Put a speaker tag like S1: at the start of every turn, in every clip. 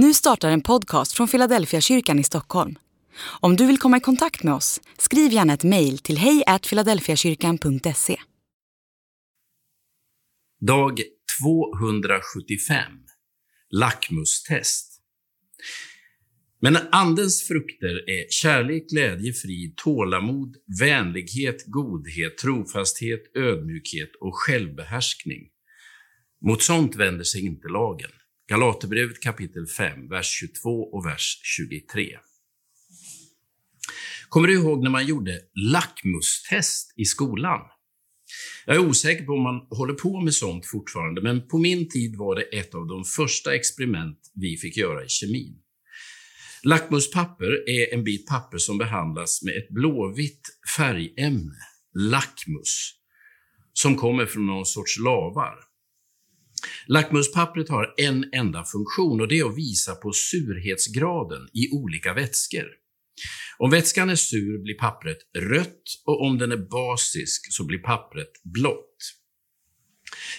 S1: Nu startar en podcast från Philadelphia kyrkan i Stockholm. Om du vill komma i kontakt med oss, skriv gärna ett mejl till hejfiladelfiakyrkan.se.
S2: Dag 275 Lackmustest Men Andens frukter är kärlek, glädje, frid, tålamod, vänlighet, godhet, trofasthet, ödmjukhet och självbehärskning. Mot sånt vänder sig inte lagen. Galaterbrevet kapitel 5, vers 22 och vers 23. Kommer du ihåg när man gjorde lackmustest i skolan? Jag är osäker på om man håller på med sånt fortfarande, men på min tid var det ett av de första experiment vi fick göra i kemin. Lackmuspapper är en bit papper som behandlas med ett blåvitt färgämne, lackmus, som kommer från någon sorts lavar. Lackmuspappret har en enda funktion och det är att visa på surhetsgraden i olika vätskor. Om vätskan är sur blir pappret rött och om den är basisk så blir pappret blått.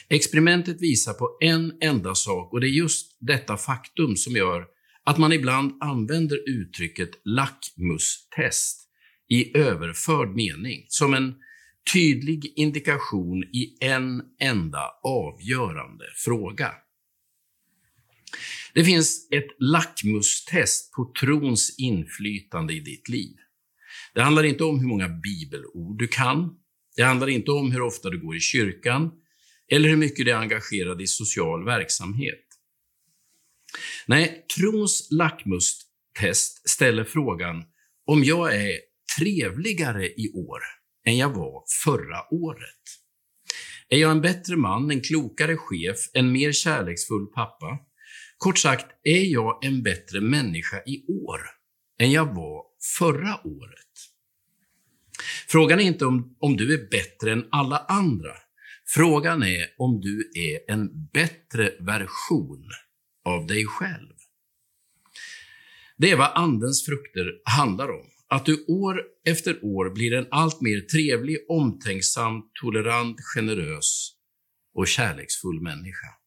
S2: Experimentet visar på en enda sak och det är just detta faktum som gör att man ibland använder uttrycket lackmustest i överförd mening, som en tydlig indikation i en enda avgörande fråga. Det finns ett lackmustest på trons inflytande i ditt liv. Det handlar inte om hur många bibelord du kan. Det handlar inte om hur ofta du går i kyrkan eller hur mycket du är engagerad i social verksamhet. Nej, trons lackmustest ställer frågan om jag är trevligare i år än jag var förra året. Är jag en bättre man, en klokare chef, en mer kärleksfull pappa? Kort sagt, är jag en bättre människa i år än jag var förra året? Frågan är inte om, om du är bättre än alla andra. Frågan är om du är en bättre version av dig själv. Det är vad Andens frukter handlar om. Att du år efter år blir en allt mer trevlig, omtänksam, tolerant, generös och kärleksfull människa.